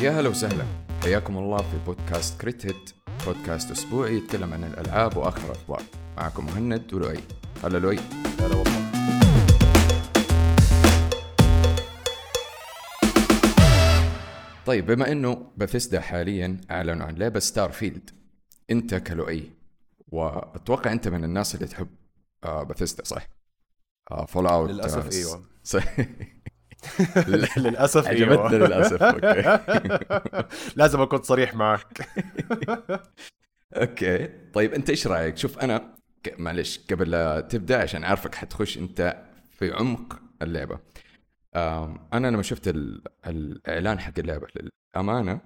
يا هلا وسهلا. حياكم الله في بودكاست Crit Hit بودكاست أسبوعي يتكلم عن الألعاب وآخر الأخبار. معكم مهند ولؤي. هلا لؤي. هلا والله. طيب بما إنه بثيسدا حاليا أعلنوا عن لعبة Starfield أنت كلؤي وأتوقع أنت من الناس اللي تحب آه بثيسدا صح؟ آه Fallout للاسف إيوه. صح. للأسف عجبتني أيوه للأسف أوكي. لازم أكون صريح معك. أوكي. طيب أنت إيش رأيك؟ شوف أنا معلش قبل لا تبدأ عشان أعرفك حتخش أنت في عمق اللعبة. أنا لما شفت ال- الإعلان حق اللعبة للأمانة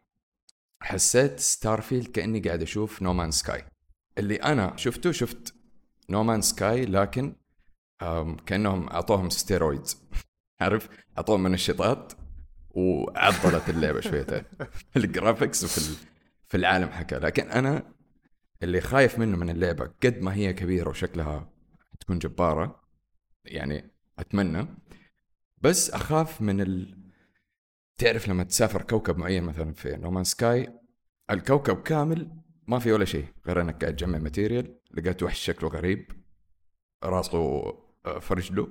حسيت Starfield كأني قاعد أشوف No Man's Sky اللي أنا شفته شفت No Man's Sky لكن كأنهم أعطوهم steroids عارف؟ اعطوهم منشطات وعضلت اللعبة شويتين في ال graphics وفي ال- في العالم حقها. لكن أنا اللي خايف منه من اللعبة قد ما هي كبيرة وشكلها تكون جبارة يعني أتمنى. بس أخاف من ال... تعرف لما تسافر كوكب معين مثلا في No Man's Sky الكوكب كامل ما في ولا شيء غير إنك قاعد تجمع material لقيت وحش شكله غريب راسه آه، في رجله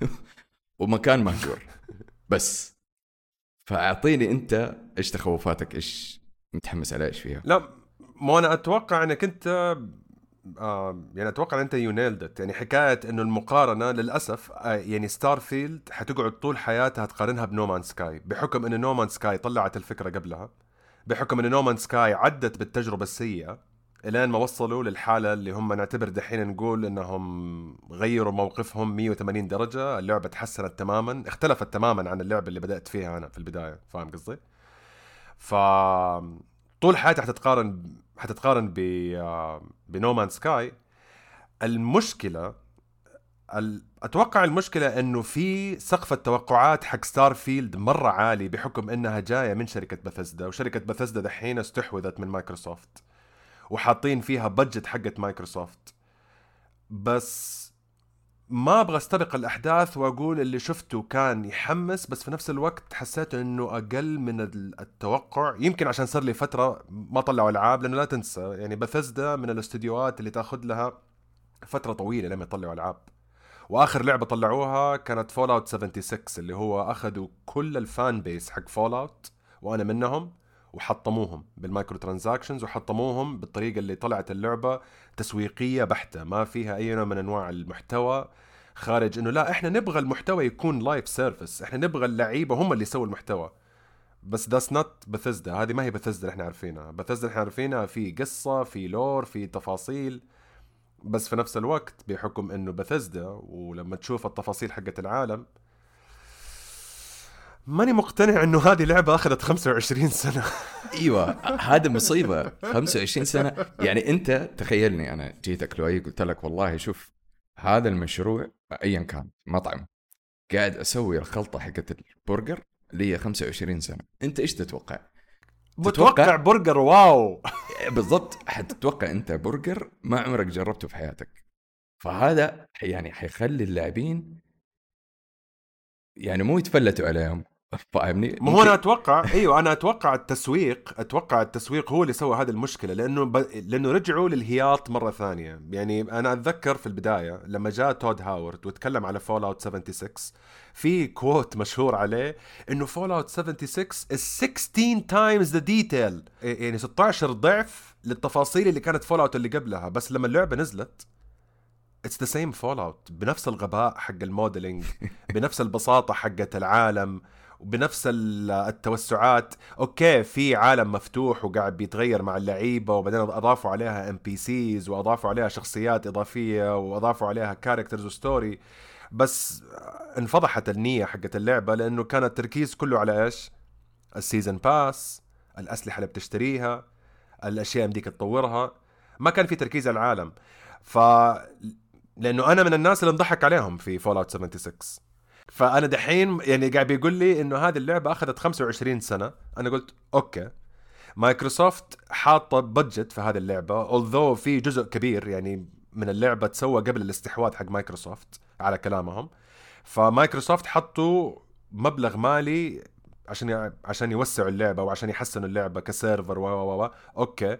ومكان مهجور. بس. فأعطيني أنت إيش تخوفاتك؟ إيش متحمس على إيش فيها؟ لا مو أنا أتوقع إنك أنت آه يعني أتوقع إن أنت you nailed يعني حكاية إنه المقارنة للأسف آه يعني ستارفيلد حتقعد طول حياتها تقارنها ب No Man's Sky بحكم انه No Man's Sky طلعت الفكرة قبلها بحكم انه No Man's Sky عدت بالتجربة السيئة. الين ما وصلوا للحالة اللي هم نعتبر دحين نقول إنهم غيروا موقفهم 180 درجة اللعبة تحسنت تماما اختلفت تماما عن اللعبة اللي بدأت فيها أنا في البداية فاهم قصدي؟ ف طول حياتها حتتقارن حتتقارن ب ب No Man's Sky المشكلة ال... أتوقع المشكلة إنه في سقف التوقعات حق ستارفيلد مرة عالي بحكم إنها جاية من شركة بثزدا وشركة بثزدا دحين استحوذت من مايكروسوفت. وحاطين فيها budget حقت مايكروسوفت بس ما أبغى استبق الأحداث وأقول اللي شفته كان يحمس بس في نفس الوقت حسيت إنه أقل من ال- التوقع. يمكن عشان صار لي فترة ما طلعوا ألعاب لأنه لا تنسى يعني بثزدا من الاستديوهات اللي تأخذ لها فترة طويلة لما يطلعوا ألعاب. وآخر لعبة طلعوها كانت Fallout 76 اللي هو أخذوا كل ال fan base حق Fallout وأنا منهم. وحطموهم بال microtransactions وحطموهم بالطريقة اللي طلعت اللعبة تسويقية بحتة. ما فيها أي نوع من أنواع المحتوى خارج إنه لا إحنا نبغى المحتوى يكون live service إحنا نبغى اللعيبة هم اللي يسووا المحتوى. بس that's not بثزدا هذه ما هي بثزدا اللي إحنا عارفينها. بثزدا إحنا عارفينها في قصة في lore في تفاصيل. بس في نفس الوقت بحكم إنه بثزدا ولما تشوف التفاصيل حقت العالم ماني مقتنع إنه هذه لعبة أخذت 25 سنة. إيوه هذا مصيبة. 25 سنة. يعني أنت تخيلني أنا جيتك لؤي قلت لك والله شوف هذا المشروع ايا كان مطعم. قاعد أسوي الخلطة حقت البرجر هي 25 سنة. أنت إيش تتوقع؟ متوقع برجر واو! بالضبط. حتتوقع أنت برجر ما عمرك جربته في حياتك. فهذا يعني حيخلي اللاعبين يعني مو يتفلتوا عليهم. فاهمني؟ ما هو أنا أتوقع أيوه أنا أتوقع التسويق أتوقع التسويق هو اللي سوى هذه المشكلة لأنه ب... لأنه رجعوا للهياط مرة ثانية. يعني أنا أتذكر في البداية لما جاء تود هاورد وتكلم على Fallout 76 في quote مشهور عليه إنه Fallout 76 is 16 times the detail. يعني 16 ضعف للتفاصيل اللي كانت Fallout اللي قبلها. بس لما اللعبة نزلت it's the same Fallout بنفس الغباء حق ال modeling بنفس البساطة حقت العالم. وبنفس ال- التوسعات. okay في عالم مفتوح وقاعد بيتغير مع اللعيبة وبعدين أضافوا عليها NPCs وأضافوا عليها شخصيات إضافية وأضافوا عليها characters و story بس انفضحت النية حقت اللعبة لأنه كان التركيز كله على إيش؟ ال season pass الأسلحة اللي بتشتريها الأشياء يمديك تطورها. ما كان في تركيز على العالم. ف لأنه أنا من الناس اللي انضحك عليهم في Fallout 76 فأنا دحين يعني قاعد بيقول لي إنه هذه اللعبة أخذت 25 سنة. أنا قلت okay. مايكروسوفت حاطة budget في هذه اللعبة although في جزء كبير يعني من اللعبة تسوى قبل الاستحواذ حق مايكروسوفت على كلامهم. فمايكروسوفت حطوا مبلغ مالي عشان. عشان يوسعوا اللعبة وعشان يحسنوا اللعبة ك server و و و okay.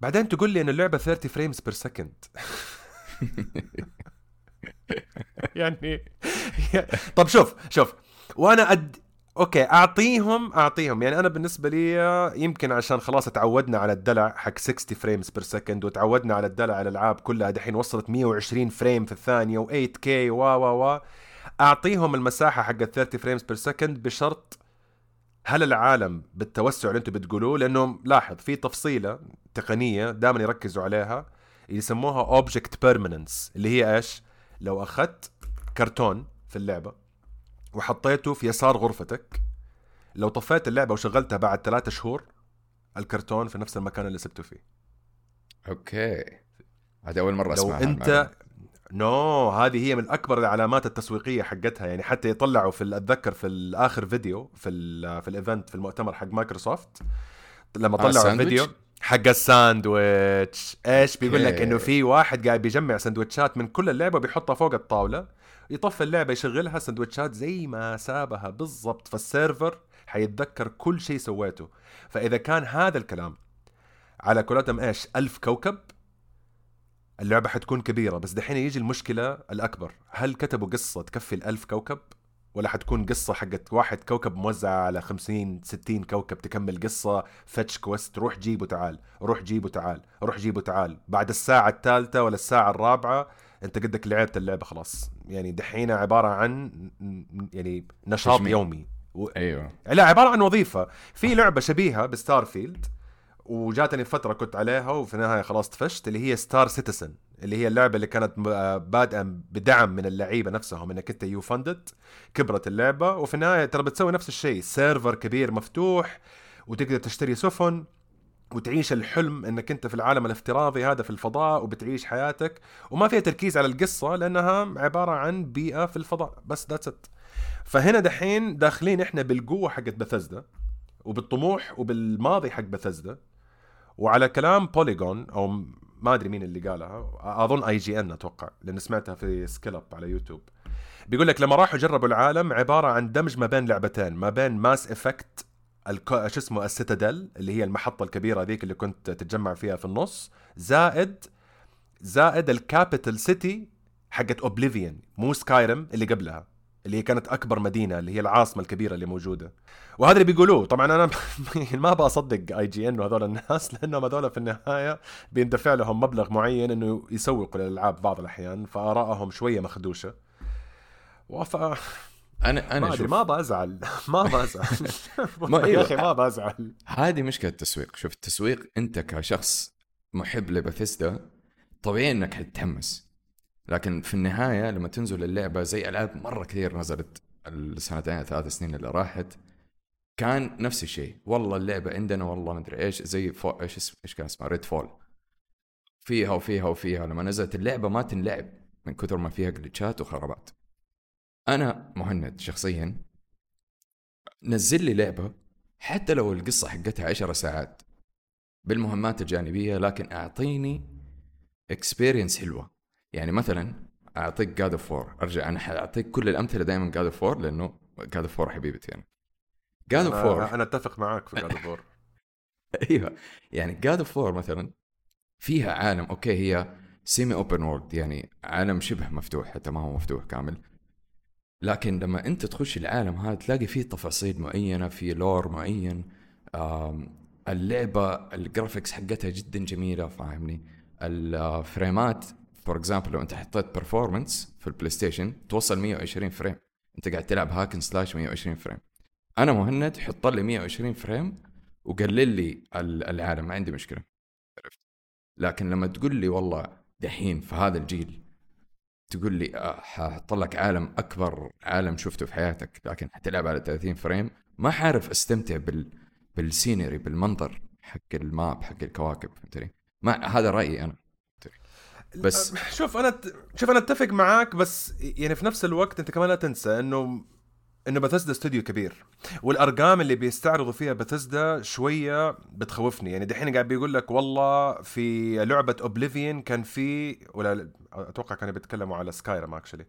بعدين تقول لي إن اللعبة 30 frames per second يعني طب شوف شوف وأنا أد... okay أعطيهم أعطيهم يعني أنا بالنسبة لي يمكن عشان خلاص تعودنا على الدلع حق 60 frames per second وتعودنا على الدلع الألعاب كلها دحين وصلت 120 frame في الثانية و8 K و و و أعطيهم المساحة حق 30 frames per second بشرط هل العالم بالتوسع اللي أنتم بتقولوه لأنه لاحظ في تفصيلة تقنية دائما يركزوا عليها يسموها object permanence اللي هي إيش؟ لو أخذت كرتون في اللعبة وحطيته في يسار غرفتك لو طفيت اللعبة وشغلتها بعد ثلاثة شهور الكرتون في نفس المكان اللي سبته فيه. okay. هذا أول مرة أسمعها لو انت no no, هذه هي من أكبر العلامات التسويقية حقتها. يعني حتى يطلعوا في أتذكر في الآخر فيديو في ال في ال event في المؤتمر حق مايكروسوفت لما آه، طلعوا آه الفيديو حق الساندويتش. إيش بيقول لك إنه في واحد قاعد بيجمع سندويتشات من كل اللعبة بيحطها فوق الطاولة يطفي اللعبة يشغلها سندويتشات زي ما سابها بالضبط فال server حيتذكر كل شيء سويته. فإذا كان هذا الكلام على قولتهم إيش ألف كوكب اللعبة حتكون كبيرة. بس دحين يجي المشكلة الأكبر هل كتبوا قصة تكفي الألف كوكب؟ ولا حتكون قصة حقت واحد كوكب موزعة على 50 60 كوكب تكمل قصة فتش كويست روح جيبه تعال روح جيبه تعال روح جيبه تعال. بعد الساعة الثالثة ولا الساعة الرابعة انت قدك لعبت اللعبة خلاص. يعني دحين عبارة عن يعني نشاط تجميل. يومي. و... أيوه. لا عبارة عن وظيفة. في لعبة شبيهة بستارفيلد وجاتني فترة كنت عليها وفي النهاية خلاص طفشت اللي هي Star Citizen اللي هي اللعبة اللي كانت بادئة بدعم من اللعيبة نفسهم إنك أنت you funded كبرت اللعبة. وفي النهاية ترى بتسوي نفس الشيء server كبير مفتوح وتقدر تشتري سفن وتعيش الحلم إنك أنت في العالم الافتراضي هذا في الفضاء وبتعيش حياتك. وما فيها تركيز على القصة لأنها عبارة عن بيئة في الفضاء. بس that's it فهنا دحين داخلين إحنا بالقوة حقت بثزدا وبالطموح وبالماضي حق بثزدا وعلى كلام Polygon أو ما أدري مين اللي قالها. أظن IGN أتوقع لأن سمعتها في سكيل على يوتيوب. بيقول لك لما راحوا جربوا العالم عبارة عن دمج ما بين لعبتين ما بين Mass Effect شو اسمه ال Citadel اللي هي المحطة الكبيرة ذيك اللي كنت تتجمع فيها في النص زائد زائد ال capital city حقت Oblivion مو Skyrim اللي قبلها. اللي هي كانت أكبر مدينة اللي هي العاصمة الكبيرة اللي موجودة. وهذا اللي بيقولوه. طبعا أنا ما أبغى أصدق IGN وهذول الناس لأنهم هذول في النهاية بيندفع لهم مبلغ معين إنه يسوقوا للألعاب بعض الأحيان فارائهم شوية مخدوشة. ف أنا أنا ما شوف. ما بزعل ما بزعل ما يا أخي ما بزعل هذه مشكلة التسويق. شوف التسويق أنت كشخص محب لبثزدا طبيعي إنك حتتحمس. لكن في النهاية لما تنزل اللعبة زي ألعاب مرة كثير نزلت السنتين ثلاث سنين اللي راحت كان نفس الشيء. والله اللعبة عندنا والله ما أدري إيش زي فو إيش اسم إيش كان اسمها؟ Redfall. فيها وفيها وفيها لما نزلت اللعبة ما تنلعب من كثر ما فيها glitch ات وخرابات. أنا مهند شخصيا نزل لي لعبة حتى لو القصة حقتها عشر ساعات بالمهمات الجانبية لكن أعطيني experience حلوة. يعني مثلا أعطيك God of War أرجع أنا أعطيك كل الأمثلة دائما God of War لأنه God of War حبيبتي يعني. God of War أنا أتفق معاك في God of War أيوه. يعني God of War مثلا فيها عالم okay هي semi open world يعني عالم شبه مفتوح حتى ما هو مفتوح كامل. لكن لما أنت تخش العالم هذا تلاقي فيه تفاصيل معينة في lore معين اللعبة ال graphics حقتها جدا جميلة فاهمني؟ ال frame ات for example لو انت حطيت performance في ال PlayStation توصل 120 frame. انت قاعد تلعب hack and slash 120 frame. أنا مهند حط لي 120 frame وقلل لي العالم ما عندي مشكلة. عرفت؟ لكن لما تقول لي والله دحين في هذا الجيل تقول لي آه، ححط لك عالم أكبر عالم شفته في حياتك لكن حتلعب على 30 frame ما حعرف أستمتع بال بال scenery بالمنظر حق ال map حق الكواكب فهمتني؟ ما هذا رأيي أنا. بس شوف أنا شوف أنا أتفق معاك بس يعني في نفس الوقت أنت كمان لا تنسى إنه إنه بثزدا استوديو كبير. والأرقام اللي بيستعرضوا فيها بثزدا شوية بتخوفني. يعني دحين قاعد بيقول لك والله في لعبة Oblivion كان في ولا أتوقع كانوا بيتكلموا على Skyrim actually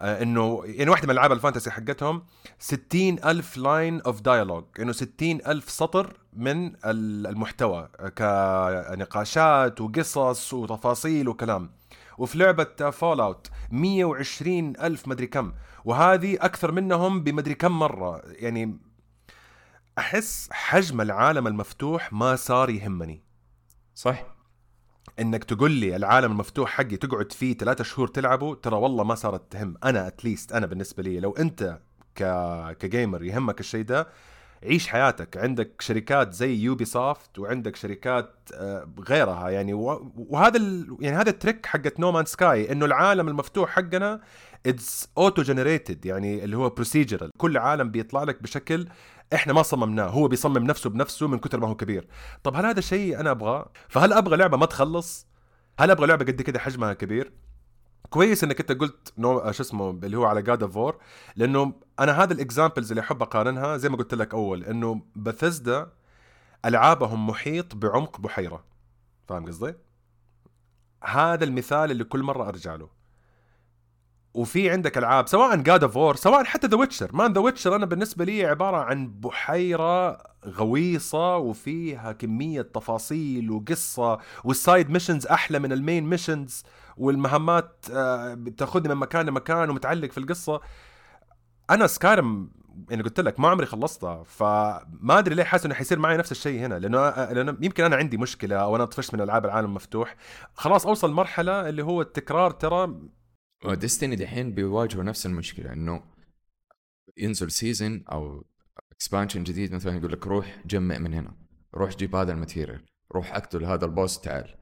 إنه يعني واحدة من ألعاب ال fantasy حقتهم 60 ألف line of dialogue إنه 60 ألف سطر من المحتوى كنقاشات وقصص وتفاصيل وكلام. وفي لعبة Fallout 120 ألف مدري كم وهذه أكثر منهم بمدري كم مرة. يعني أحس حجم العالم المفتوح ما صار يهمني. صح. إنك تقول لي العالم المفتوح حقي تقعد فيه ثلاثة شهور تلعبه ترى والله ما صارت تهم. أنا at least أنا بالنسبة لي لو أنت ك ك gamer يهمك الشيء ده عيش حياتك. عندك شركات زي Ubisoft وعندك شركات آه، غيرها. يعني وهذا ال... يعني هذا ال trick حقت No Man's Sky إنه العالم المفتوح حقنا it's auto generated يعني اللي هو procedural كل عالم بيطلع لك بشكل إحنا ما صممناه هو بيصمم نفسه بنفسه من كثر ما هو كبير. طب هل هذا شيء أنا أبغاه؟ فهل أبغى لعبة ما تخلص؟ هل أبغى لعبة قد كده حجمها كبير؟ كويس إنك أنت قلت نو شو اسمه اللي هو على God of War لأنه أنا هذا ال examples اللي أحب أقارنها زي ما قلت لك أول إنه بثزدا ألعابهم محيط بعمق بحيرة. فاهم قصدي؟ هذا المثال اللي كل مرة أرجع له. وفي عندك ألعاب سواء God of War سواء حتى The Witcher man The Witcher أنا بالنسبة لي عبارة عن بحيرة غويصة وفيها كمية تفاصيل وقصة وال side missions أحلى من ال main missions والمهمات آه، بتاخذني من مكان لمكان ومتعلق في القصة. أنا Skyrim يعني قلت لك ما عمري خلصتها فما أدري ليه حاسس إنه حيصير معي نفس الشيء هنا لأنه لأنه يمكن أنا عندي مشكلة أو أنا طفشت من ألعاب العالم المفتوح خلاص أوصل مرحلة اللي هو التكرار ترى و Destiny دحين بيواجهوا نفس المشكلة إنه ينزل season أو expansion جديد مثلا يقول لك روح جمع من هنا روح جيب هذا ال material روح أقتل هذا ال boss تعال.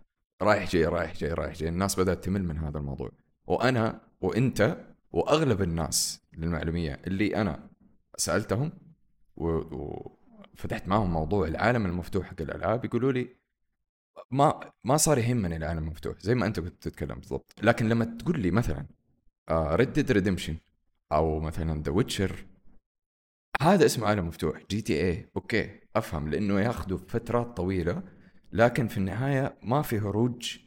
رايح جاي رايح جاي رايح جاي. الناس بدأت تمل من هذا الموضوع. وأنا وأنت وأغلب الناس للمعلومية اللي أنا سألتهم وفتحت معهم موضوع العالم المفتوح حق الألعاب يقولوا لي ما ما صار يهمني العالم المفتوح زي ما أنت كنت تتكلم بالضبط. لكن لما تقول لي مثلا Red Redemption أو مثلا The Witcher هذا اسمه عالم مفتوح GTA okay أفهم لأنه ياخذوا فترات طويلة لكن في النهاية ما في هروج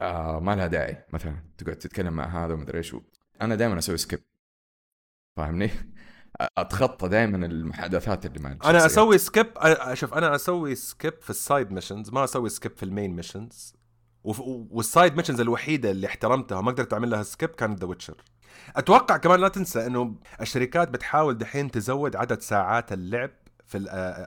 آه ما لها داعي. مثلا تقعد تتكلم مع هذا ومدري إيش أنا دائما أسوي skip فاهمني؟ اتخطى دائما المحادثات اللي مع أنا أسوي skip شوف أنا أسوي skip في ال side missions ما أسوي skip في ال main missions وال side missions الوحيدة اللي احترمتها وما قدرت أعمل لها skip كانت The Witcher أتوقع كمان لا تنسى إنه الشركات بتحاول دحين تزود عدد ساعات اللعب في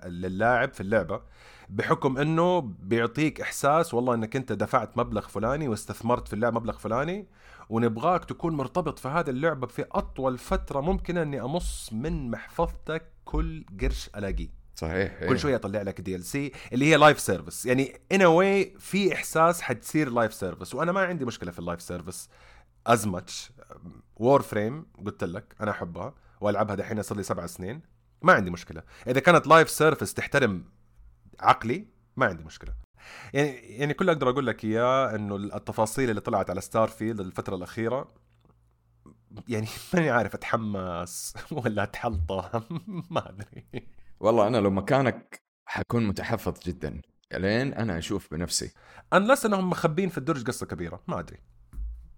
للاعب في اللعبة بحكم إنه بيعطيك إحساس والله إنك أنت دفعت مبلغ فلاني واستثمرت في اللعب مبلغ فلاني ونبغاك تكون مرتبط في هذه اللعبة في أطول فترة ممكنة إني أمص من محفظتك كل قرش ألاقيه. صحيح كل شوية أطلع لك DLC اللي هي live service يعني in a way في إحساس حتصير live service وأنا ما عندي مشكلة في ال live service as much Warframe قلت لك أنا أحبها وألعبها دحين صار لي سبع سنين. ما عندي مشكلة. إذا كانت live service تحترم عقلي ما عندي مشكلة. يعني يعني كل أقدر أقول لك إياه إنه التفاصيل اللي طلعت على Starfield الفترة الأخيرة يعني ماني عارف أتحمس ولا اتحلطم ما أدري. والله أنا لو مكانك حكون متحفظ جدا. لين أنا أشوف بنفسي. unless إنهم مخبين في الدرج قصة كبيرة. ما أدري.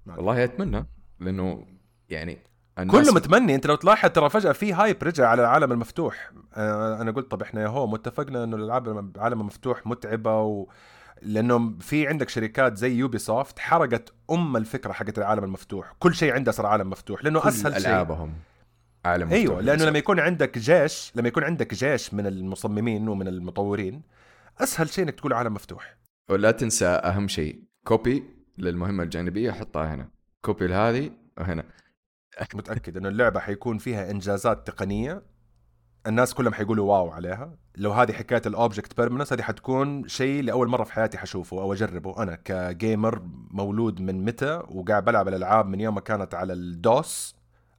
والله أتمنى. لأنه يعني كله متمني. انت لو تلاحظ ترى فجأة في hype رجع على العالم المفتوح. آه، أنا قلت طب إحنا يا هو متفقنا إنه الالعاب العالم المفتوح متعبة و... لأنه في عندك شركات زي Ubisoft حرقت أم الفكرة حقت العالم المفتوح. كل شيء عنده صار عالم مفتوح لأنه كل أسهل شيء. ألعابهم عالم مفتوح. أيوه لأنه لما يكون عندك جيش لما يكون عندك جيش من المصممين ومن المطورين أسهل شيء إنك تقول عالم مفتوح. ولا تنسى أهم شيء copy للمهمة الجانبية حطها هنا. copy لهذه وهنا. متأكد إنه اللعبة حيكون فيها إنجازات تقنية. الناس كلهم حيقولوا wow عليها. لو هذه حكاية ال object permanence هذه حتكون شيء لأول مرة في حياتي حشوفه أو أجربه. أنا ك gamer مولود من متى وقاعد بلعب الألعاب من يوم ما كانت على ال DOS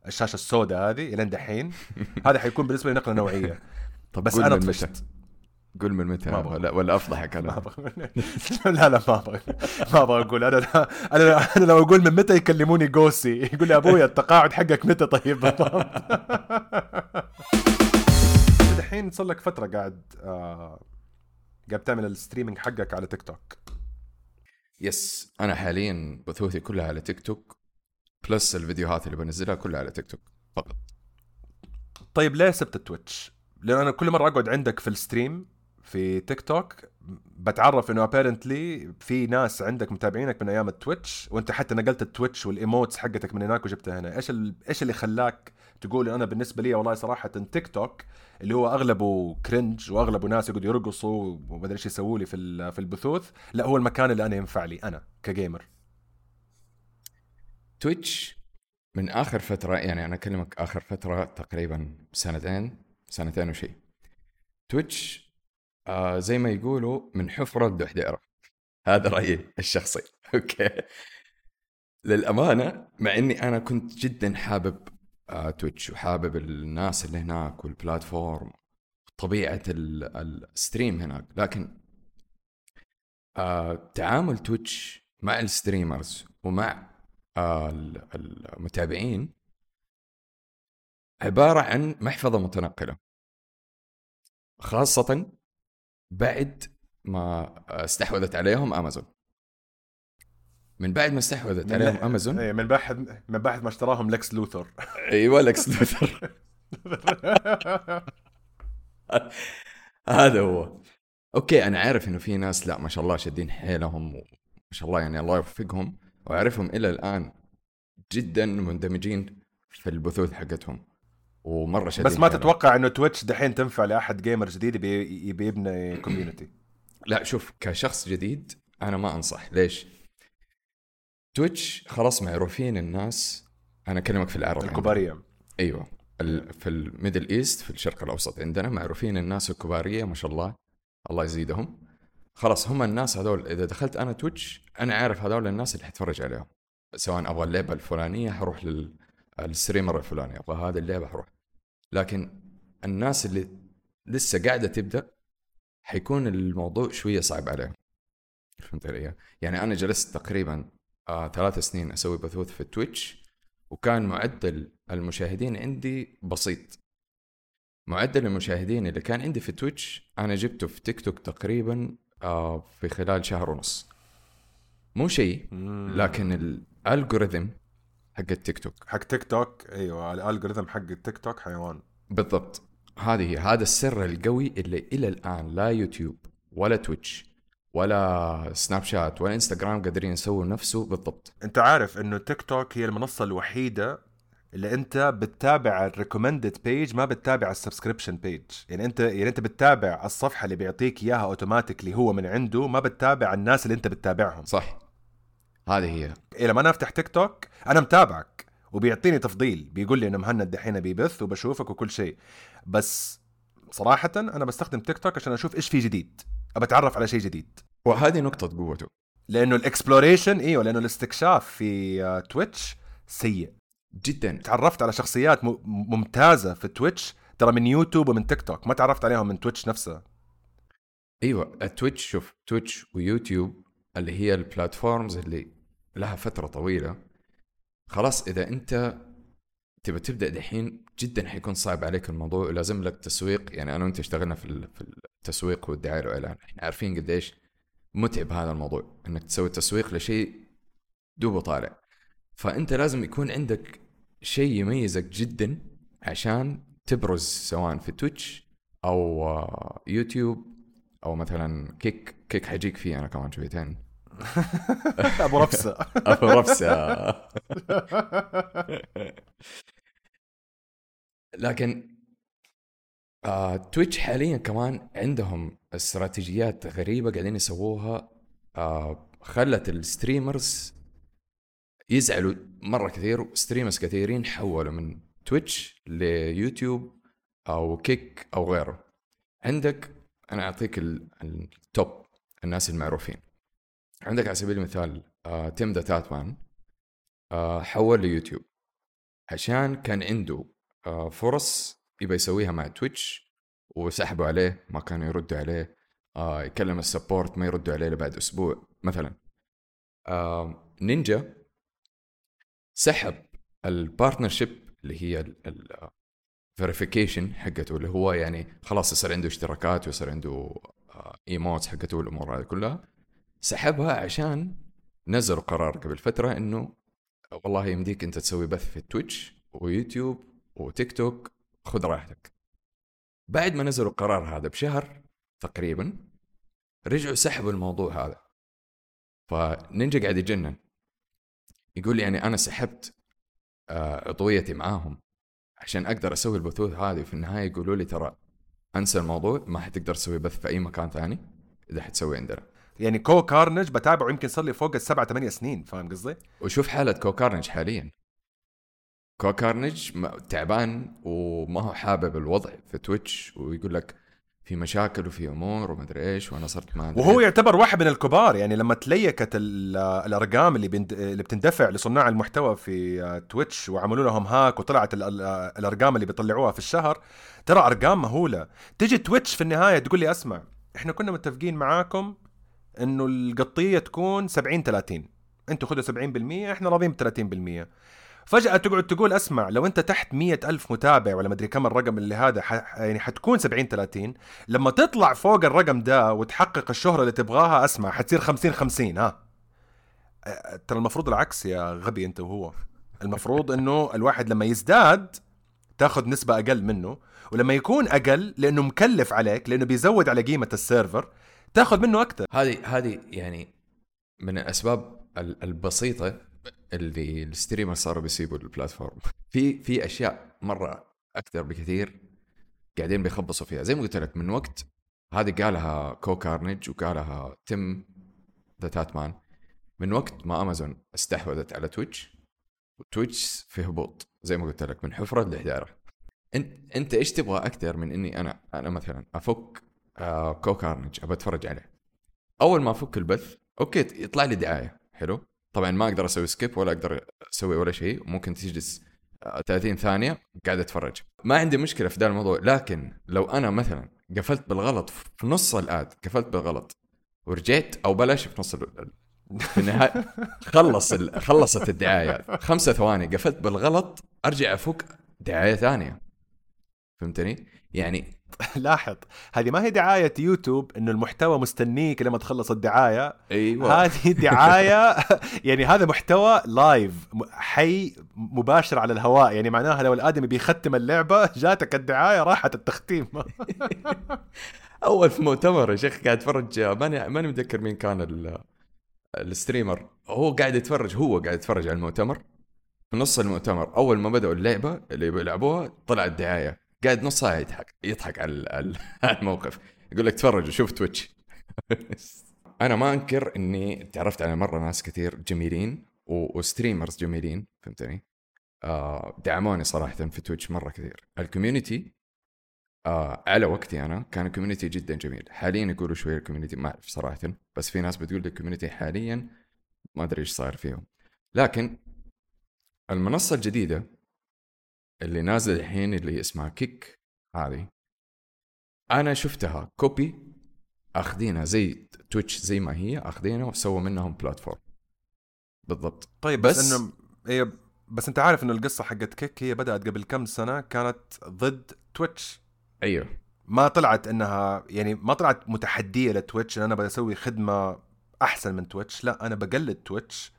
الشاشة السوداء هذه إلى دحين هذا حيكون بالنسبة لي نقلة نوعية. طب بس أنا طفشت. قول من متى ما ولا, ولا أفضحك أنا. لا لا ما أبغى ما أبغى أقول. أنا أنا أنا لو أقول من متى يكلموني جوسي؟ يقول لي ابويا التقاعد حقك متى طيب؟ الحين صار لك فترة قاعد آه قاعد تعمل ال streaming حقك على تيك توك yes. أنا حاليا بثوثي كلها على تيك توك plus الفيديوهات اللي بنزلها كلها على تيك توك فقط. طيب ليه سبت ال Twitch؟ لأن أنا كل مرة أقعد عندك في ال stream في تيك توك بتعرف إنه apparently في ناس عندك متابعينك من أيام ال Twitch وأنت حتى نقلت ال Twitch وال emotes حقتك من هناك وجبتها هنا إيش. إيش اللي خلاك تقول أنا بالنسبة لي والله صراحة تيك توك اللي هو أغلبه cringe وأغلبه ناس يقعدوا يرقصوا وما أدري إيش يسووا لي في في البثوث لا هو المكان اللي أنا ينفع لي أنا ك gamer Twitch من آخر فترة يعني أنا أكلمك آخر فترة تقريبا سنتين سنتين وشيء Twitch آه زي ما يقولوا من حفرة لدحديره هذا رأيي الشخصي. okay. للأمانة مع إني أنا كنت جدا حابب آه Twitch وحابب الناس اللي هناك وال platform طبيعة ال stream هناك. لكن آه تعامل Twitch مع ال streamers ومع آه المتابعين عبارة عن محفظة متنقلة. خاصة بعد ما استحوذت عليهم أمازون. من بعد ما استحوذت عليهم امازون اي من بعد من بعد ما اشتراهم Lex Luthor. أيوه Lex Luthor. هذا هو. okay أنا عارف إنه في ناس لا ما شاء الله شادين حيلهم وما شاء الله يعني الله يوفقهم. وأعرفهم إلى الآن جدا مندمجين في البثوث حقتهم. ومرة شديد بس ما تتوقع إنه Twitch دحين تنفع لأحد gamer جديد يبي يبني community لا شوف كشخص جديد أنا ما أنصح. ليش؟ Twitch خلاص معروفين الناس. أنا أكلمك في العرب الكبارية. عندنا. أيوه في ال Middle East في الشرق الأوسط عندنا معروفين الناس الكبارية ما شاء الله. الله يزيدهم. خلاص هم الناس هذول. إذا دخلت أنا Twitch أنا عارف هذول الناس اللي حتفرج عليهم. سواء أبغى اللعبة الفلانية حروح لل streamer الفلاني. أبغى هذه اللعبة حروح. لكن الناس اللي لسه قاعدة تبدأ حيكون الموضوع شوية صعب عليهم. فهمت علي؟ يعني أنا جلست تقريبا آه ثلاث سنين أسوي بثوث في Twitch وكان معدل المشاهدين عندي بسيط. معدل المشاهدين اللي كان عندي في Twitch أنا جبته في تيك توك تقريبا آه في خلال شهر ونص. مو شيء لكن ال algorithm حق التيك توك. حق تيك توك أيوه ال algorithm حق التيك توك حيوان. بالضبط. هذه هي هذا السر القوي اللي إلى الآن لا يوتيوب ولا Twitch ولا سناب شات ولا إنستغرام قادرين يسووا نفسه بالضبط. أنت عارف إنه تيك توك هي المنصة الوحيدة اللي أنت بتتابع ال recommended page ما بتتابع ال subscription page يعني أنت يعني أنت بتتابع الصفحة اللي بيعطيك إياها automatically هو من عنده ما بتتابع الناس اللي أنت بتتابعهم. صح. هذه هي. إيه لما أنا أفتح تيك توك أنا متابعك وبيعطيني تفضيل بيقول لي إنه مهند دحين بيبث وبشوفك وكل شيء. بس صراحة أنا بستخدم تيك توك عشان أشوف إيش في جديد أبى أتعرف على شيء جديد. وهذه نقطة قوته. لأنه ال exploration إيوه لأنه الاستكشاف في تويتش سيء. جدا. تعرفت على شخصيات ممتازة في تويتش ترى من يوتيوب ومن تيك توك ما تعرفت عليهم من تويتش نفسها إيوه التويتش شوف تويتش ويوتيوب اللي هي ال platforms اللي لها فترة طويلة. خلاص إذا أنت تبى تبدأ دحين جدا حيكون صعب عليك الموضوع ولازم لك تسويق. يعني أنا وأنت اشتغلنا في التسويق والدعاية والإعلان. إحنا عارفين قديش متعب هذا الموضوع إنك تسوي تسويق لشيء دوبه طالع. فأنت لازم يكون عندك شيء يميزك جدا عشان تبرز سواء في تويتش أو يوتيوب أو مثلا كيك كيك حيجيك فيه أنا كمان شويتين. ابو رفسة. أبو رفسة. لكن آه تويتش حاليا كمان عندهم استراتيجيات غريبة قاعدين يسووها. آه خلت ال streamers يزعلوا مرة كثير streamers كثيرين حولوا من تويتش ليوتيوب أو كيك أو غيره. عندك أنا أعطيك ال top الناس المعروفين. عندك على سبيل المثال تيم ذا تاتمان حول ليوتيوب عشان كان عنده آه فرص يبى يسويها مع تويتش وسحبوا عليه ما كانوا يردوا عليه آه يكلم ال support ما يردوا عليه بعد أسبوع مثلا. آه نينجا سحب ال partnership اللي هي ال verification حقته اللي هو يعني خلاص يصير عنده اشتراكات ويصير عنده emotes حقته والأمور هذه كلها. سحبها عشان نزلوا قرار قبل فترة إنه والله يمديك أنت تسوي بث في تويتش ويوتيوب وتيك توك خذ راحتك. بعد ما نزلوا القرار هذا بشهر تقريبا رجعوا سحبوا الموضوع هذا. فنينجا قاعد يجنن يقول لي يعني أنا سحبت آه، عضويتي معاهم عشان أقدر أسوي البثوث هذه. وفي النهاية يقولوا لي ترى أنسى الموضوع ما حتقدر تسوي بث في أي مكان ثاني إذا حتسوي عندنا. يعني CohhCarnage بتابعه يمكن صار لي فوق السبعة ثمانية سنين فاهم قصدي؟ وشوف حالة CohhCarnage حاليا CohhCarnage تعبان وما هو حابب الوضع في تويتش ويقول لك في مشاكل وفي أمور ومدري إيش وأنا صرت ما وهو. يعتبر واحد من الكبار يعني لما ت leakت ال- الأرقام اللي بند... اللي بتندفع لصناع المحتوى في آه، تويتش وعملوا لهم hack وطلعت. ال- الأرقام اللي بيطلعوها في الشهر ترى أرقام مهولة تجي تويتش في النهاية تقول لي أسمع إحنا كنا متفقين معاكم إنه القطية تكون 70 30 أنتوا خذوا 70% إحنا راضيين ب 30% فجأة تقعد تقول أسمع لو أنت تحت مية ألف متابع ولا مدري كم الرقم اللي هذا ح... يعني حتكون 70 30 لما تطلع فوق الرقم ده وتحقق الشهرة اللي تبغاها أسمع حتصير 50 50 ها. ترى المفروض العكس يا غبي أنت وهو. المفروض إنه الواحد لما يزداد تاخذ نسبة أقل منه ولما يكون أقل لأنه مكلف عليك لأنه بيزود على قيمة ال server تاخذ منه أكثر هذه هذه يعني من الأسباب ال- البسيطة اللي ال streamer صاروا بيسيبوا ال platform. في في أشياء مرة أكثر بكثير قاعدين بيخبصوا فيها. زي ما قلت لك من وقت هذه قالها CohhCarnage وقالها تيم ذا تاتمان من وقت ما أمازون استحوذت على تويتش وتويتش في هبوط زي ما قلت لك من حفرة لحجارة انت أنت إيش تبغى أكثر من إني أنا أنا مثلا أفك آه CohhCarnage أبى أتفرج عليه. أول ما أفك البث okay يطلع لي دعاية حلو. طبعا ما أقدر أسوي skip ولا أقدر أسوي ولا شيء ممكن تجلس آه، 30 ثانية قاعد أتفرج. ما عندي مشكلة في ذا الموضوع لكن لو أنا مثلا قفلت بالغلط في نص ال ad قفلت بالغلط ورجعت أو بلاش في نص ال- في النهاية خلص ال... خلصت الدعاية. خمسة ثواني قفلت بالغلط أرجع أفك دعاية ثانية. فهمتني؟ يعني لاحظ هذه ما هي دعاية يوتيوب إنه المحتوى مستنيك لما تخلص الدعاية؟ أيوه. هذه دعاية يعني هذا محتوى live حي مباشر على الهواء يعني معناها لو الآدمي بيختم اللعبة جاتك الدعاية راحت التختيم. أول في مؤتمر يا شيخ قاعد اتفرج ماني ماني متذكر مين كان ال... ال streamer. هو قاعد يتفرج هو قاعد يتفرج على المؤتمر. في نص المؤتمر أول ما بدأوا اللعبة اللي بيلعبوها طلعت دعاية. قاعد نص ساعة يضحك يضحك على ال- على الموقف. يقول لك تفرج وشوف تويتش. أنا ما أنكر إني تعرفت على مرة ناس كثير جميلين. و streamers جميلين فهمتني؟ آه دعموني صراحة في تويتش مرة كثير. ال community آه على وقتي أنا كان ال community جدا جميل. حاليا يقولوا شوية ال community ما أعرف صراحة. بس في ناس بتقول ال community حاليا ما أدري إيش صاير فيهم. لكن المنصة الجديدة اللي نازله الحين اللي اسمها كيك هذه. أنا شفتها copy أخذينها زي تويتش زي ما هي أخذينها وسووا منهم platform. بالضبط. طيب بس, بس- إنه هي بس أنت عارف إنه القصة حقت كيك هي بدأت قبل كم سنة كانت ضد تويتش. أيوه. ما طلعت إنها يعني ما طلعت متحدية لتويتش إن أنا بسوي خدمة أحسن من تويتش. لا أنا بقلد تويتش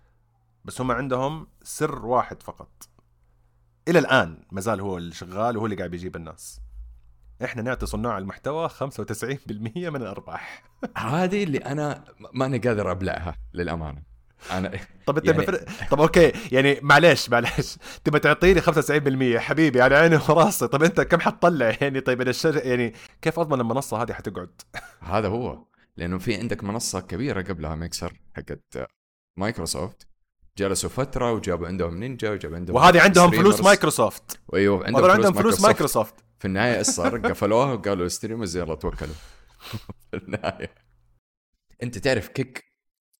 بس هم عندهم سر واحد فقط. إلى الآن ما زال هو اللي شغال وهو اللي قاعد بيجيب الناس. إحنا نعطي صناع المحتوى 95% من الأرباح. هذه اللي أنا ماني قادر أبلعها للأمانة. أنا طب أنت يعني- يعني... طب أوكي يعني معلش معلش تبى تعطيني 75% حبيبي على عيني وراسي طب أنت كم حتطلع؟ يعني طيب أنا الشر... يعني كيف أضمن المنصة هذه حتقعد؟ هذا هو. لأنه في عندك منصة كبيرة قبلها ميكسر حقت مايكروسوفت. جلسوا فترة وجابوا عندهم نينجا وجابوا عندهم وهذه عندهم فلوس streamers. مايكروسوفت. وايوه عندهم فلوس, عندهم فلوس مايكروسوفت. في النهاية إيش صار؟ قفلوها وقالوا ال streamers يلا توكلوا. في النهاية. أنت تعرف كيك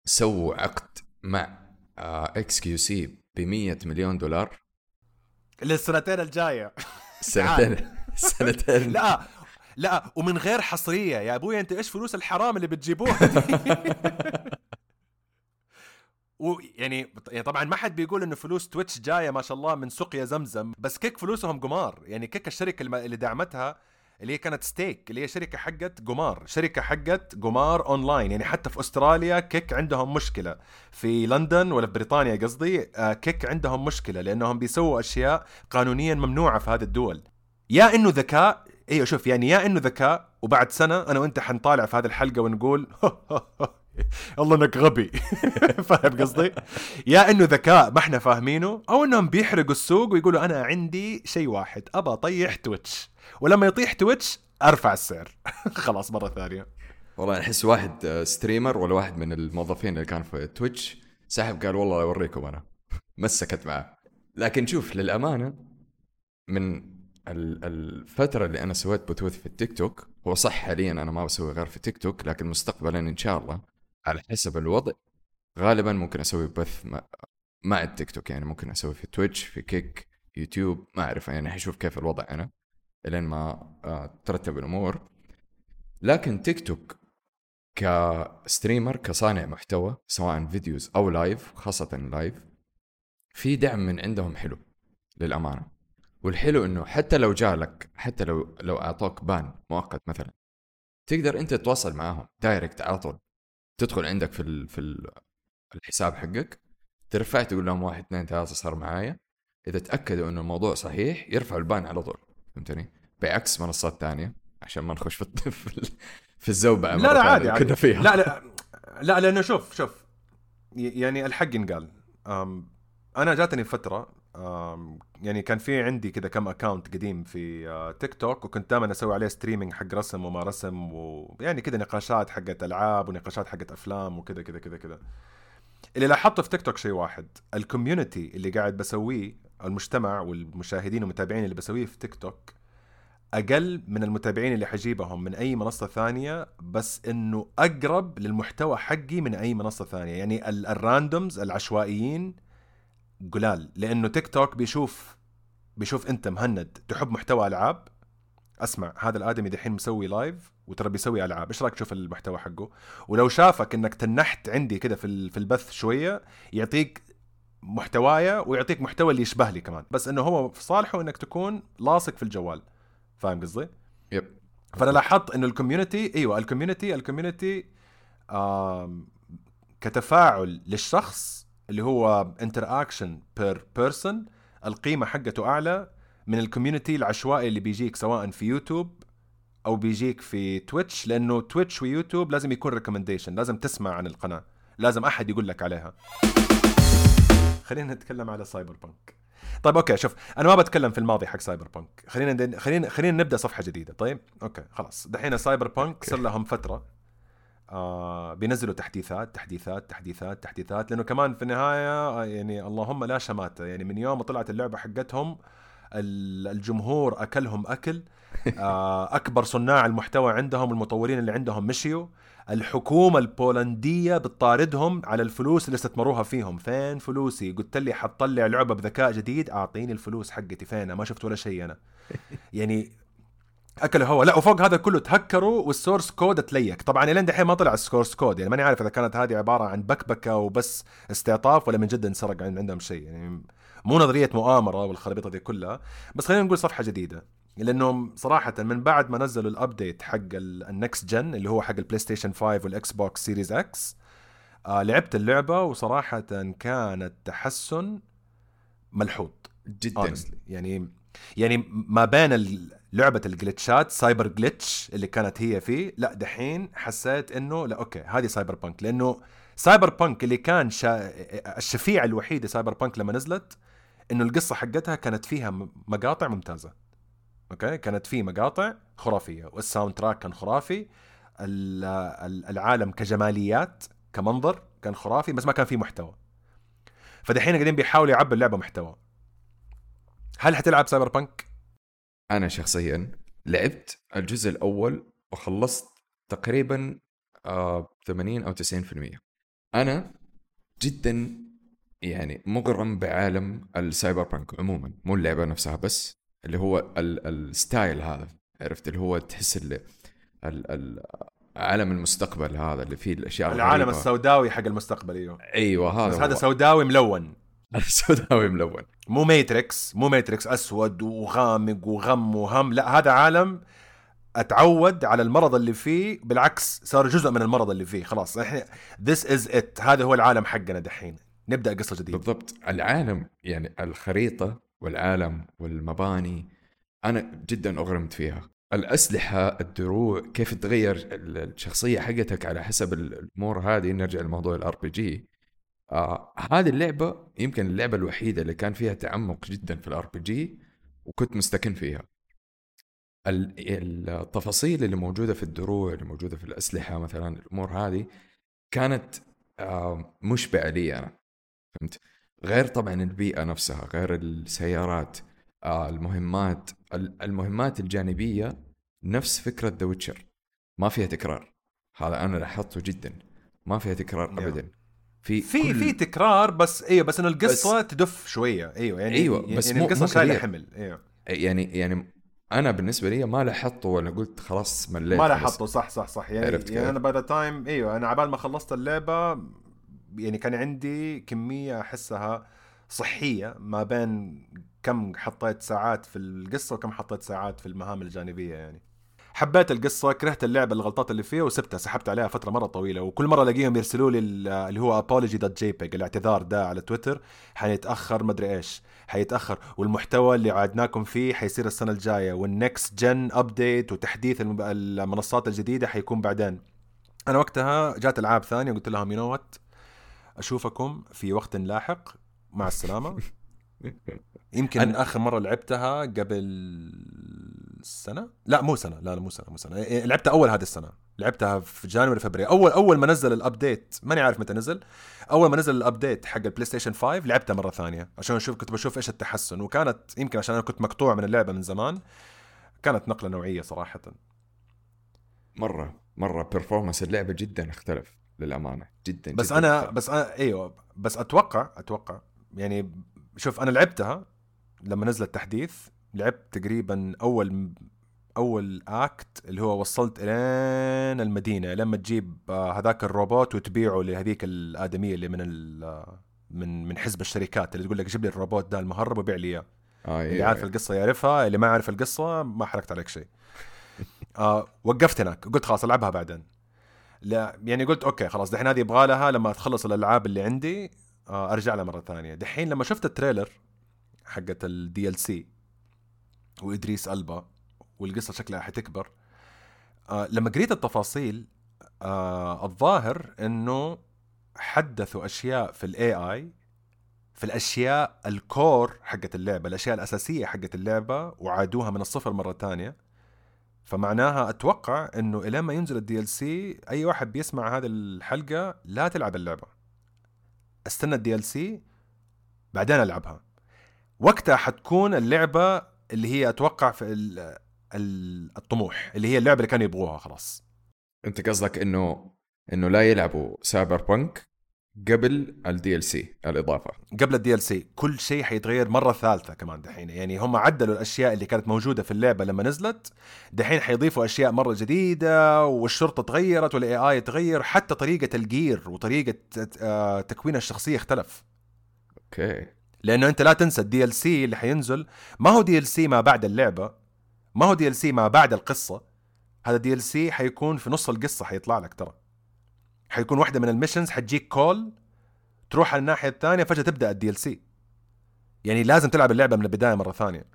سووا عقد مع إكس كيو سي ب 100 مليون دولار؟ للسنتين الجاية. سنتين. سنتين. لا لا ومن غير حصرية. يا أبوي أنت إيش فلوس الحرام اللي بتجيبوها؟ ويعني يعني طبعا ما حد بيقول إنه فلوس تويتش جاية ما شاء الله من سقيا زمزم بس كيك فلوسهم قمار. يعني كيك الشركة اللي دعمتها اللي هي كانت ستيك اللي هي شركة حقت قمار. شركة حقت قمار أونلاين. يعني حتى في أستراليا كيك عندهم مشكلة. في لندن ولا في بريطانيا قصدي آه، كيك عندهم مشكلة لأنهم بيسووا أشياء قانونيا ممنوعة في هذه الدول. يا إنه ذكاء أيوه شوف يعني يا إنه ذكاء وبعد سنة أنا وأنت حنطالع في هذه الحلقة ونقول الله انك غبي. فاهم قصدي؟ يا انه ذكاء ما إحنا فاهمينه أو انهم بيحرقوا السوق ويقولوا أنا عندي شيء واحد ابى اطيح تويتش. ولما يطيح تويتش أرفع السعر. خلاص مرة ثانية. والله أحس واحد streamer ولا واحد من الموظفين اللي كان في تويتش سحب قال والله أوريكم أنا. مسكت معاه. لكن شوف للأمانة من الفترة اللي أنا سويت بثوث في التيك توك هو صح حاليا أنا ما بسوي غير في تيك توك لكن مستقبلا إن شاء الله على حسب الوضع. غالبا ممكن أسوي بث مع التيك توك يعني ممكن أسوي في تويتش في كيك يوتيوب ما أعرف يعني حشوف كيف الوضع أنا إلين ما آه، ترتب الأمور. لكن تيك توك ك streamer كصانع محتوى سواء videos أو live خاصة live في دعم من عندهم حلو للأمانة. والحلو إنه حتى لو جالك حتى لو لو أعطوك ban مؤقت مثلا تقدر أنت تتواصل معاهم direct على طول. تدخل عندك في ال في ال الحساب حقك ترفع تقول لهم واحد اثنين ثلاثة صار معايا. إذا تأكدوا إنه الموضوع صحيح يرفعوا ال ban على طول. فهمتني؟ بعكس منصات ثانية عشان ما نخش في في الزوبعة لا لا عادي, عادي كنا فيها. لا لا لا لأنه شوف شوف يعني الحق ينقال. أنا جاتني فترة يعني كان في عندي كذا كم account قديم في آه، تيك توك وكنت دائما أسوي عليه streaming حق رسم وما رسم ويعني كذا نقاشات حقت ألعاب ونقاشات حقت أفلام وكذا كذا كذا كذا اللي لاحظته في تيك توك شيء واحد ال community اللي قاعد بسويه المجتمع والمشاهدين والمتابعين اللي بسويه في تيك توك أقل من المتابعين اللي حجيبهم من أي منصة ثانية بس إنه أقرب للمحتوى حقي من أي منصة ثانية. يعني ال randoms العشوائيين قلال لأنه تيك توك بيشوف بيشوف أنت مهند تحب محتوى ألعاب. أسمع هذا الآدمي دحين مسوي live وترى بيسوي ألعاب. إيش رأيك تشوف المحتوى حقه؟ ولو شافك إنك تنحت عندي كده في في البث شوية يعطيك محتوايا ويعطيك محتوى اللي يشبه لي كمان. بس إنه هو في صالحه إنك تكون لاصق في الجوال. فاهم قصدي؟ yep. فأنا لاحظت إنه ال community إيوه ال community ال community كتفاعل للشخص اللي هو interaction per person القيمة حقته أعلى من ال community العشوائي اللي بيجيك سواء في يوتيوب أو بيجيك في تويتش لأنه تويتش ويوتيوب لازم يكون recommendation لازم تسمع عن القناة لازم أحد يقول لك عليها. خلينا نتكلم على سايبر بانك طيب أوكي شوف أنا ما بتكلم في الماضي حق سايبر بانك خلينا خلينا خلينا نبدأ صفحة جديدة. طيب أوكي خلاص. دحين سايبر بانك صار لهم فترة. آه بينزلوا تحديثات تحديثات تحديثات تحديثات لأنه كمان في النهاية آه، يعني اللهم لا شماتة. يعني من يوم ما طلعت اللعبة حقتهم الجمهور أكلهم أكل. آه أكبر صناع المحتوى عندهم المطورين اللي عندهم مشيوا. الحكومة البولندية بتطاردهم على الفلوس اللي استثمروها فيهم. فين فلوسي؟ قلت لي حتطلع لعبة بذكاء جديد أعطيني الفلوس حقتي. فين ما شفت ولا شيء أنا. يعني اكلوا هوا لا وفوق هذا كله تهكروا وال source code leak. طبعا الين دحين ما طلع ال source code يعني ماني عارف إذا كانت هذه عبارة عن بكبكة وبس استعطاف ولا من جد انسرق عندهم شيء. يعني مو نظرية مؤامرة والخرابيط دي كلها. بس خلينا نقول صفحة جديدة. لانهم صراحة من بعد ما نزلوا ال update حق ال next gen اللي هو حق البلاي ستيشن 5 والاكس بوكس سيريز إكس آه لعبت اللعبة وصراحة كانت تحسن ملحوظ. جدا. يعني يعني ما بين لعبة ال glitch ات سايبر glitch اللي كانت هي فيه. لا دحين حسيت إنه لا أوكي هذه سايبر بانك. لأنه Cyberpunk اللي كان شا... الشفيع الوحيد ل Cyberpunk لما نزلت إنه القصة حقتها كانت فيها مقاطع ممتازة. أوكي؟ كانت في مقاطع خرافية وال soundtrack كان خرافي العالم كجماليات كمنظر كان خرافي بس ما كان فيه محتوى. فدحين قاعدين بيحاولوا يعبوا اللعبة محتوى. هل حتلعب Cyberpunk؟ أنا شخصيا لعبت الجزء الأول وخلصت تقريبا آه 80 أو 90% أنا جدا يعني مغرم بعالم ال cyberpunk عموما مو اللعبة نفسها بس اللي هو ال style هذا عرفت؟ اللي هو تحس اللي ال ال عالم المستقبل هذا اللي فيه الأشياء العالم. السوداوي حق المستقبل إيوه. إيوه هذا بس هذا سوداوي ملون. سوداوي ملون مو Matrix مو Matrix أسود وغامق وغم وهم. لا هذا عالم أتعود على المرض اللي فيه بالعكس صار جزء من المرض اللي فيه. خلاص إحنا this is it هذا هو العالم حقنا دحين. نبدأ قصة جديدة. بالضبط. العالم يعني الخريطة والعالم والمباني أنا جدا أغرمت فيها. الأسلحة الدروع كيف تغير الشخصية حقتك على حسب الأمور هذه. نرجع لموضوع ال RPG آه هذه اللعبة يمكن اللعبة الوحيدة اللي كان فيها تعمق جدا في ال RPG وكنت مستكنن فيها. التفاصيل اللي موجودة في الدروع اللي موجودة في الأسلحة مثلا الأمور هذه كانت آه مشبعة لي أنا. فهمت؟ غير طبعا البيئة نفسها غير السيارات آه المهمات المهمات الجانبية نفس فكرة The Witcher ما فيها تكرار. هذا أنا لاحظته جدا. ما فيها تكرار. ابدا. في في كل... في تكرار بس أيوه بس إنه القصة بس... تدف شوية. أيوه يعني أيوه بس يعني مو القصة شايله حمل. أيوه يعني يعني أنا بالنسبة لي ما لاحظته ولا قلت خلاص مليت ما لاحظته صح صح صح. يعني, عرفت يعني أنا by the time إيوه أنا عبال ما خلصت اللعبة يعني كان عندي كمية أحسها صحية ما بين كم حطيت ساعات في القصة وكم حطيت ساعات في المهام الجانبية يعني. حبيت القصة كرهت اللعبة الغلطات اللي فيها وسبتها سحبت عليها فترة مرة طويلة. وكل مرة ألاقيهم يرسلوا لي اللي هو apology.jpeg الاعتذار ده على تويتر حيتأخر مدري إيش حيتأخر. والمحتوى اللي عادناكم فيه حيصير السنة الجاية. وال next gen update وتحديث المنصات الجديدة حيكون بعدين. أنا وقتها جات ألعاب ثانية وقلت لهم you know أشوفكم في وقت لاحق. مع السلامة. يمكن أنا... آخر مرة لعبتها قبل سنه لا مو سنة. لا لا مو سنة مو سنة. إيه، لعبتها أول هذه السنة. لعبتها في January فبراير. أول أول ما نزل ال update ماني عارف متى نزل. أول ما نزل ال update حق ال PlayStation 5 لعبتها مرة ثانية عشان أشوف كنت بشوف إيش التحسن. وكانت يمكن عشان أنا كنت مقطوع من اللعبة من زمان كانت نقلة نوعية صراحة. مرة مرة performance اللعبة جدا اختلف للأمانة. جدا بس جداً أنا بس أنا إيوه بس أتوقع أتوقع يعني شوف أنا لعبتها لما نزل التحديث لعبت تقريبا أول أول act اللي هو وصلت إلين المدينة لما تجيب آه، هذاك الروبوت وتبيعه لهذيك الآدمية اللي من آه، من من حزب الشركات اللي تقول لك جيب لي الروبوت ده المهرب وبيع لي إياه. آه اللي عارف القصة يعرفها اللي ما عارف القصة ما حركت عليك شيء. آه وقفت هناك قلت خلاص ألعبها بعدين. لا يعني قلت أوكي خلاص دحين هذه يبغى لها لما تخلص الألعاب اللي عندي آه أرجع لها مرة ثانية. دحين لما شفت ال trailer حقت ال DLC وإدريس ألبا والقصة شكلها حتكبر. آه لما قريت التفاصيل آه الظاهر إنه حدثوا أشياء في ال AI في الأشياء ال core حقت اللعبة الأشياء الأساسية حقت اللعبة وعادوها من الصفر مرة ثانية. فمعناها أتوقع إنه إلى ما ينزل ال DLC أي واحد بيسمع هذه الحلقة لا تلعب اللعبة. استنى ال DLC بعدين ألعبها. وقتها حتكون اللعبة اللي هي أتوقع في الطموح اللي هي اللعبة اللي كانوا يبغوها خلاص. أنت قصدك إنه إنه لا يلعبوا Cyberpunk قبل ال DLC الإضافة. قبل ال DLC كل شيء حيتغير مرة ثالثة كمان دحين. يعني هم عدلوا الأشياء اللي كانت موجودة في اللعبة لما نزلت. دحين حيضيفوا أشياء مرة جديدة والشرطة تغيرت وال AI تغير حتى طريقة ال gear وطريقة آه، تكوين الشخصية اختلف. أوكي. لأنه أنت لا تنسى ال DLC اللي حينزل. ما هو DLC ما بعد اللعبة. ما هو DLC ما بعد القصة. هذا DLC حيكون في نص القصة حيطلع لك ترى. حيكون واحدة من ال missions حتجيك call تروح على الناحية الثانية فجأة تبدأ ال DLC يعني لازم تلعب اللعبة من البداية مرة ثانية.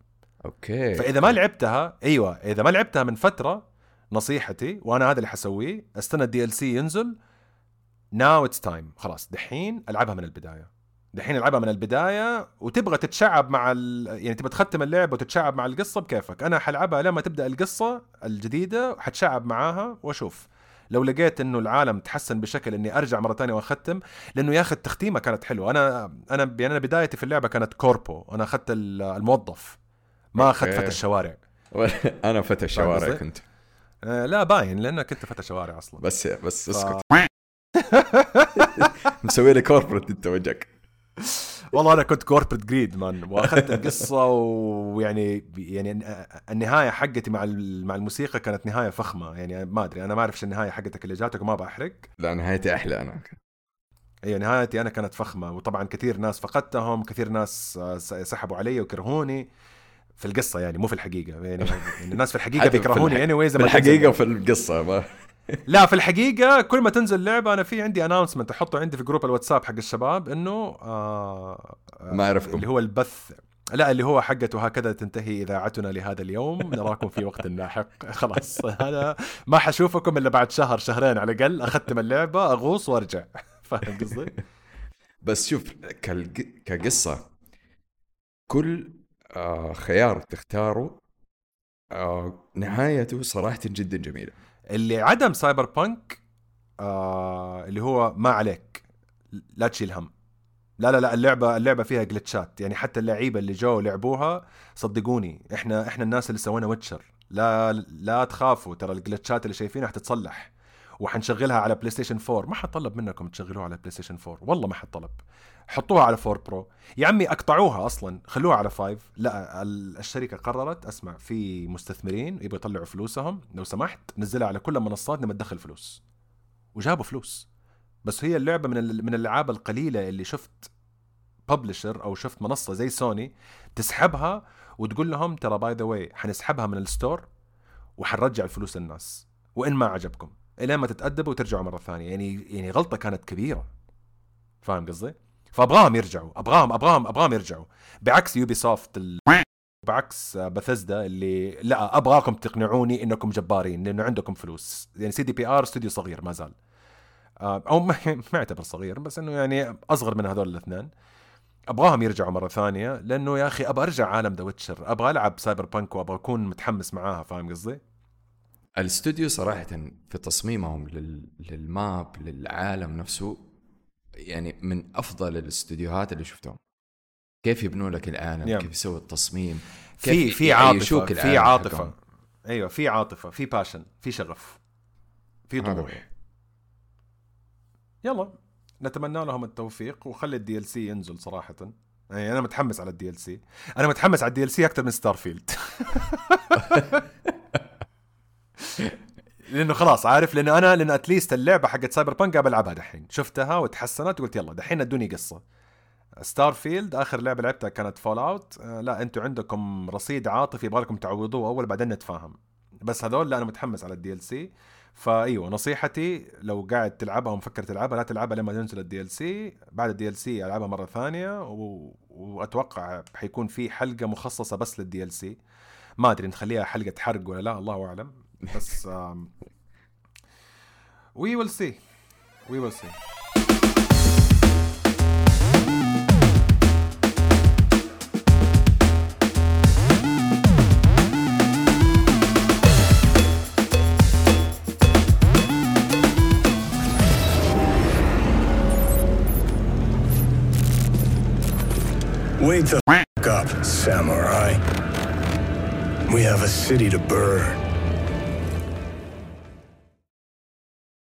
أوكي. فإذا ما لعبتها أيوه إذا ما لعبتها من فترة نصيحتي وأنا هذا اللي حسويه استنى ال DLC ينزل. now it's time خلاص دحين ألعبها من البداية. دحين العبها من البداية وتبغى تتشعب مع ال... يعني تبغى تختم اللعبه وتتشعب مع القصة بكيفك. أنا حلعبها لما تبدأ القصة الجديدة حتشعب معاها وأشوف. لو لقيت إنه العالم تحسن بشكل إني أرجع مرة ثانية وأختم لأنه يا أخي التختيمة كانت حلوة. أنا أنا يعني أنا بدايتي في اللعبة كانت كوربو. أنا أخذت الموظف. ما أخذت فتى الشوارع. أنا فتى الشوارع كنت. آه لا باين لأنك كنت فتى شوارع أصلا. بس بس اسكت. مسوي لي corporate أنت وجهك. والله أنا كنت corporate greed man وأخذت القصة ويعني يعني النهاية حقتي مع مع الموسيقى كانت نهاية فخمة. يعني ما أدري أنا ما أعرف النهاية حقتك اللي جاتك وما بحرق لا نهايتي أحلى أنا. أيوه نهايتي أنا كانت فخمة. وطبعا كثير ناس فقدتهم كثير ناس سحبوا علي وكرهوني في القصة يعني مو في الحقيقة. يعني, يعني الناس في الحقيقة بيكرهوني anyways في الحقيقة وفي القصة ما لا في الحقيقة كل ما تنزل لعبة أنا في عندي announcement أحطه عندي في group الواتساب حق الشباب إنه آه ما اعرفكم اللي هو البث لا اللي هو حقته هكذا تنتهي اذاعتنا لهذا اليوم نراكم في وقت لاحق خلاص أنا ما حشوفكم إلا بعد شهر شهرين على الأقل أختم اللعبة أغوص وأرجع. فاهم قصدي؟ بس شوف كقصة كل آه خيار تختاره آه نهايته صراحة جدا جميلة. اللي عندهم سايبر بانك آه اللي هو ما عليك. لا تشيل هم. لا لا لا اللعبة اللعبة فيها glitch ات يعني حتى اللعيبة اللي جو لعبوها صدقوني إحنا إحنا الناس اللي سوينا ويتشر لا لا تخافوا ترى ال glitch ات اللي شايفينها حتتصلح. وحنشغلها على بلاي ستيشن 4 ما حطلب منكم تشغلوها على بلاي ستيشن 4 والله ما حطلب حطوها على 4 Pro. يا عمي اقطعوها أصلا خلوها على 5 لا الشركة قررت اسمع في مستثمرين يبغوا يطلعوا فلوسهم. لو سمحت نزلها على كل المنصات لما تدخل فلوس. وجابوا فلوس. بس هي اللعبة من من الألعاب القليلة اللي شفت publisher أو شفت منصة زي سوني تسحبها وتقول لهم ترى by the way حنسحبها من ال store وحنرجع الفلوس للناس وإن ما عجبكم. الين ما تتادبوا وترجعوا مرة ثانية. يعني يعني غلطة كانت كبيرة. فاهم قصدي؟ فابغاهم يرجعوا ابغاهم ابغاهم ابغاهم يرجعوا. بعكس يوبي سوفت ال... بعكس بثزدا اللي لا أبغاكم تقنعوني إنكم جبارين لأنه عندكم فلوس. يعني سي دي بي ار استوديو صغير ما زال. آه، أو ما يعتبر صغير بس إنه يعني أصغر من هذول الاثنين ابغاهم يرجعوا مرة ثانية لأنه يا أخي أبغى أرجع عالم ذا ويتشر أبغى ألعب سايبر بانك وأبغى أكون متحمس معاها فاهم قصدي؟ الاستوديو صراحة في تصميمهم لل... لل map للعالم نفسه يعني من أفضل الاستديوهات اللي شفتهم. كيف يبنوا لك العالم؟ يم. كيف يسوي التصميم؟ في في عاطفة في عاطفة. أيوه في عاطفة في passion في شغف في طموح. يلا نتمنى لهم التوفيق وخلي ال DLC ينزل صراحة. يعني أنا متحمس على ال DLC أنا متحمس على ال DLC أكثر من ستار فيلد لأنه خلاص عارف لأنه أنا لأنه at least اللعبة حقت سايبر بانك بلعبها دحين. شفتها وتحسنت وقلت يلا دحين أدوني قصة. ستار فيلد آخر لعبة لعبتها كانت فول اوت آه لا أنتم عندكم رصيد عاطفي يبغى لكم تعوضوه أول بعدين نتفاهم. بس هذول لا أنا متحمس على ال DLC فأيوه نصيحتي لو قاعد تلعبها ومفكر تلعبها لا تلعبها لما تنزل ال DLC بعد ال DLC ألعبها مرة ثانية و... وأتوقع حيكون في حلقة مخصصة بس لل DLC ما أدري نخليها حلقة حرق ولا لا الله أعلم. بس وي ويل سي وي ويل سي Wake the f up, samurai. We have a city to burn.